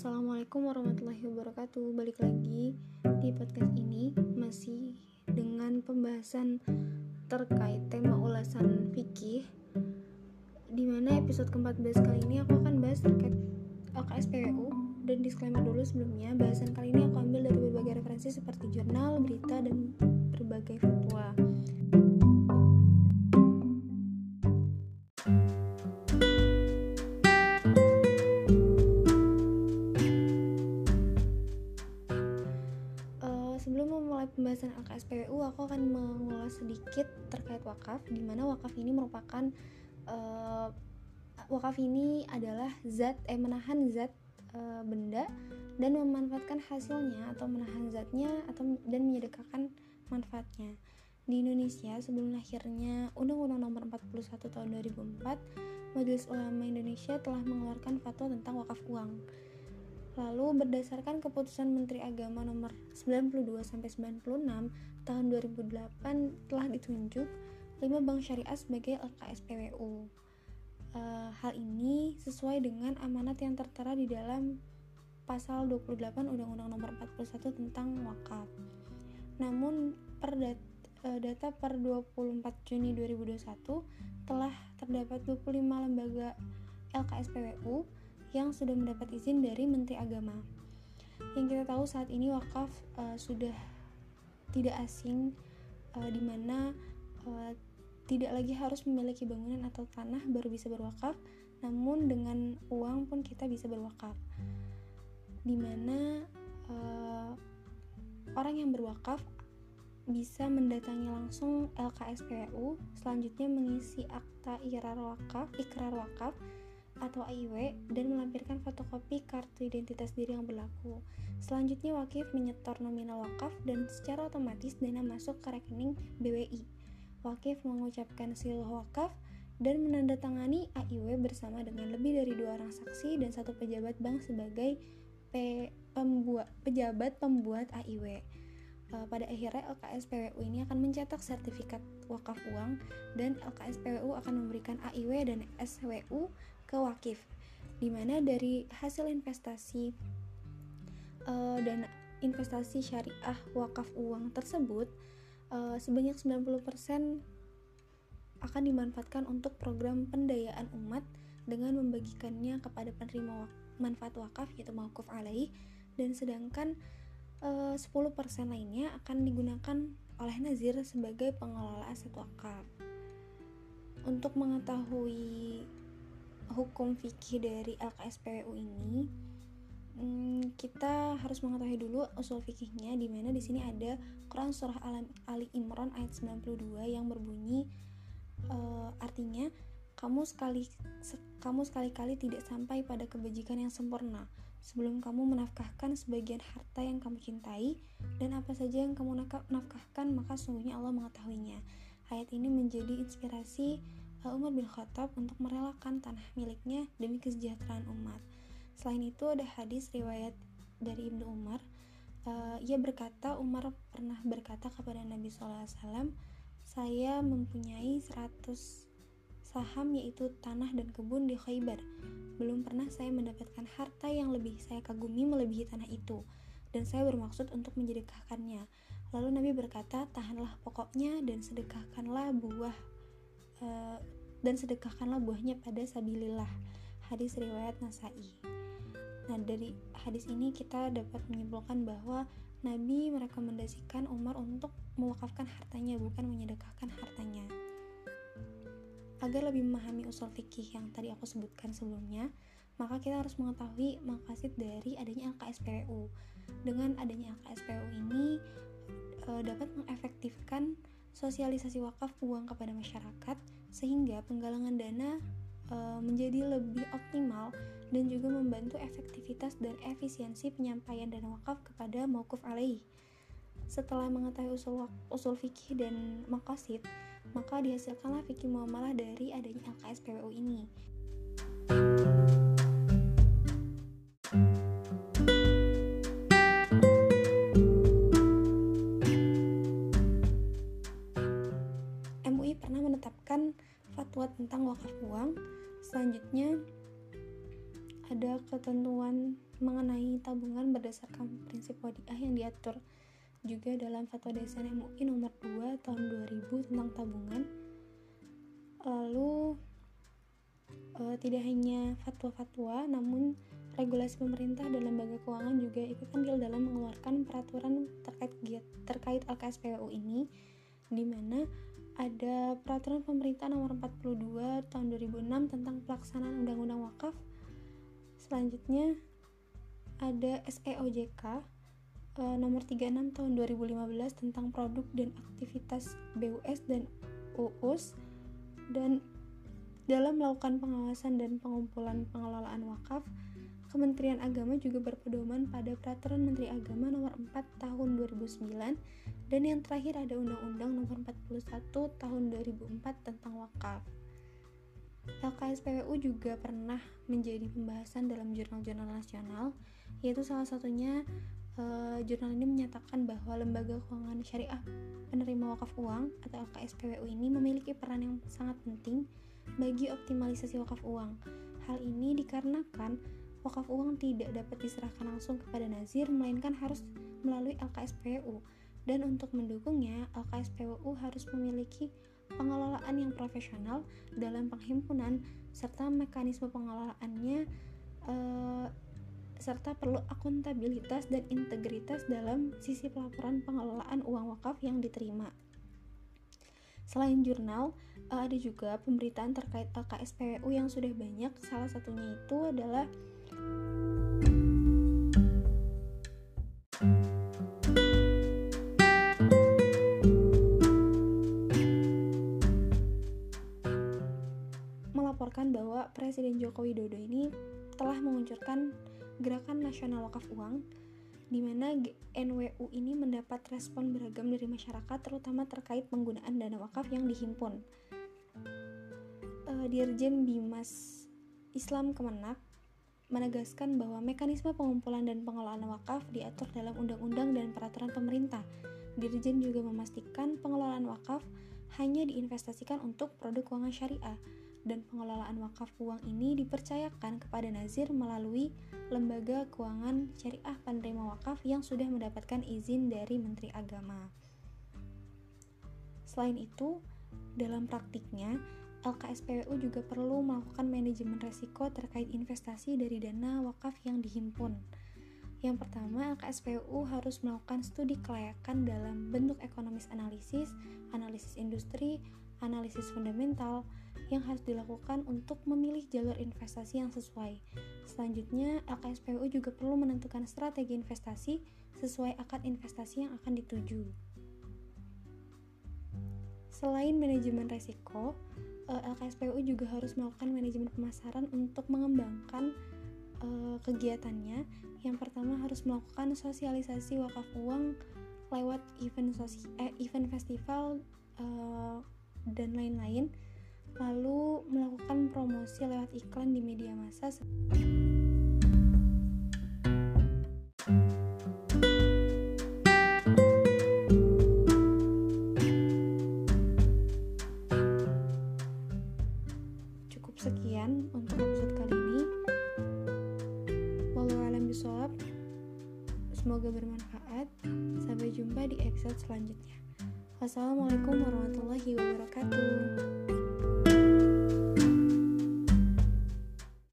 Assalamualaikum warahmatullahi wabarakatuh. Balik lagi di podcast ini Masih dengan pembahasan terkait tema ulasan fikih Di mana episode ke-14 kali ini aku akan bahas terkait LKSPWU Dan disclaimer dulu sebelumnya Bahasan kali ini aku ambil dari berbagai referensi seperti jurnal, berita, dan berbagai fatwa pembahasan LKSPWU aku akan mengulas sedikit terkait wakaf di mana wakaf ini merupakan uh, wakaf ini adalah zat eh menahan zat uh, benda dan memanfaatkan hasilnya atau menahan zatnya atau dan menyedekahkan manfaatnya. Di Indonesia sebelum lahirnya Undang-Undang Nomor 41 Tahun 2004, Majelis Ulama Indonesia telah mengeluarkan fatwa tentang wakaf uang Lalu berdasarkan keputusan Menteri Agama nomor 92 sampai 96 tahun 2008 telah ditunjuk 5 bank syariah sebagai LKSPWU. Uh, eh, hal ini sesuai dengan amanat yang tertera di dalam pasal 28 Undang-Undang Nomor 41 tentang wakaf. Namun per dat, uh, data per 24 Juni 2021 telah terdapat 25 lembaga LKSPWU yang sudah mendapat izin dari Menteri Agama. Yang kita tahu saat ini wakaf uh, sudah tidak asing uh, di mana uh, tidak lagi harus memiliki bangunan atau tanah baru bisa berwakaf, namun dengan uang pun kita bisa berwakaf. Di mana uh, orang yang berwakaf bisa mendatangi langsung LKSPU, selanjutnya mengisi akta ikrar wakaf, ikrar wakaf atau AIW dan melampirkan fotokopi kartu identitas diri yang berlaku. Selanjutnya wakif menyetor nominal wakaf dan secara otomatis dana masuk ke rekening BWI. Wakif mengucapkan siluh wakaf dan menandatangani AIW bersama dengan lebih dari dua orang saksi dan satu pejabat bank sebagai P pembuat, pejabat pembuat AIW. Uh, pada akhirnya LKSPWU ini akan mencetak sertifikat wakaf uang dan LKSPWU akan memberikan AIW dan SWU ke wakif di mana dari hasil investasi uh, dan investasi syariah wakaf uang tersebut uh, sebanyak 90% akan dimanfaatkan untuk program pendayaan umat dengan membagikannya kepada penerima manfaat wakaf yaitu mauquf alaih dan sedangkan uh, 10% lainnya akan digunakan oleh nazir sebagai pengelola aset wakaf. Untuk mengetahui hukum fikih dari LKSPU ini hmm, kita harus mengetahui dulu usul fikihnya di mana di sini ada Quran surah Ali Imran ayat 92 yang berbunyi uh, artinya kamu sekali kamu sekali-kali tidak sampai pada kebajikan yang sempurna. Sebelum kamu menafkahkan sebagian harta yang kamu cintai dan apa saja yang kamu nafkahkan maka sungguhnya Allah mengetahuinya. Ayat ini menjadi inspirasi Umar bin Khattab untuk merelakan tanah miliknya demi kesejahteraan umat. Selain itu ada hadis riwayat dari Ibnu Umar. Uh, ia berkata, Umar pernah berkata kepada Nabi SAW, saya mempunyai 100 saham yaitu tanah dan kebun di Khaybar. Belum pernah saya mendapatkan harta yang lebih saya kagumi melebihi tanah itu dan saya bermaksud untuk menjedekahkannya. Lalu Nabi berkata, tahanlah pokoknya dan sedekahkanlah buah Eh, dan sedekahkanlah buahnya pada sabilillah. Hadis riwayat Nasai. Nah dari hadis ini kita dapat menyimpulkan bahwa Nabi merekomendasikan Umar untuk mewakafkan hartanya bukan menyedekahkan hartanya. Agar lebih memahami usul fikih yang tadi aku sebutkan sebelumnya maka kita harus mengetahui makasid dari adanya LKSPU dengan adanya LKSPU ini e, dapat mengefektifkan sosialisasi wakaf uang kepada masyarakat sehingga penggalangan dana e, menjadi lebih optimal dan juga membantu efektivitas dan efisiensi penyampaian dana wakaf kepada maukuf alaih. Setelah mengetahui usul, usul fikih dan makasid, maka dihasilkanlah fikih muamalah dari adanya LKSPWU ini. Ketentuan mengenai tabungan berdasarkan prinsip wadiah yang diatur juga dalam Fatwa Desain MUI nomor 2 tahun 2000 tentang tabungan. Lalu e, tidak hanya fatwa-fatwa namun regulasi pemerintah dan lembaga keuangan juga ikut andil dalam mengeluarkan peraturan terkait terkait LKSPWU ini di mana ada peraturan pemerintah nomor 42 tahun 2006 tentang pelaksanaan undang-undang wakaf. Selanjutnya ada SEOJK eh, nomor 36 tahun 2015 tentang produk dan aktivitas BUS dan UUS dan dalam melakukan pengawasan dan pengumpulan pengelolaan wakaf Kementerian Agama juga berpedoman pada Peraturan Menteri Agama Nomor 4 Tahun 2009 dan yang terakhir ada Undang-Undang Nomor 41 Tahun 2004 tentang wakaf. LKSPWU juga pernah menjadi pembahasan dalam jurnal-jurnal nasional, yaitu salah satunya uh, jurnal ini menyatakan bahwa lembaga keuangan syariah penerima wakaf uang atau LKSPWU ini memiliki peran yang sangat penting bagi optimalisasi wakaf uang. Hal ini dikarenakan wakaf uang tidak dapat diserahkan langsung kepada nazir melainkan harus melalui LKSPU dan untuk mendukungnya LKSPU harus memiliki pengelolaan yang profesional dalam penghimpunan serta mekanisme pengelolaannya eh, serta perlu akuntabilitas dan integritas dalam sisi pelaporan pengelolaan uang wakaf yang diterima. Selain jurnal, eh, ada juga pemberitaan terkait LKSPU yang sudah banyak. Salah satunya itu adalah menguncurkan Gerakan Nasional Wakaf Uang di mana NWU ini mendapat respon beragam dari masyarakat terutama terkait penggunaan dana wakaf yang dihimpun. Uh, Dirjen Bimas Islam Kemenak menegaskan bahwa mekanisme pengumpulan dan pengelolaan wakaf diatur dalam undang-undang dan peraturan pemerintah. Dirjen juga memastikan pengelolaan wakaf hanya diinvestasikan untuk produk keuangan syariah dan pengelolaan wakaf uang ini dipercayakan kepada nazir melalui lembaga keuangan syariah penerima wakaf yang sudah mendapatkan izin dari Menteri Agama. Selain itu, dalam praktiknya, LKSPWU juga perlu melakukan manajemen resiko terkait investasi dari dana wakaf yang dihimpun. Yang pertama, LKSPWU harus melakukan studi kelayakan dalam bentuk ekonomis analisis, analisis industri, analisis fundamental yang harus dilakukan untuk memilih jalur investasi yang sesuai. Selanjutnya, LKSPWU juga perlu menentukan strategi investasi sesuai akad investasi yang akan dituju. Selain manajemen resiko, eh, LKSPU juga harus melakukan manajemen pemasaran untuk mengembangkan uh, kegiatannya. Yang pertama harus melakukan sosialisasi wakaf uang lewat event sosi eh, event festival uh, dan lain-lain. Lalu melakukan promosi lewat iklan di media massa. Semoga bermanfaat. Sampai jumpa di episode selanjutnya. Wassalamualaikum warahmatullahi wabarakatuh.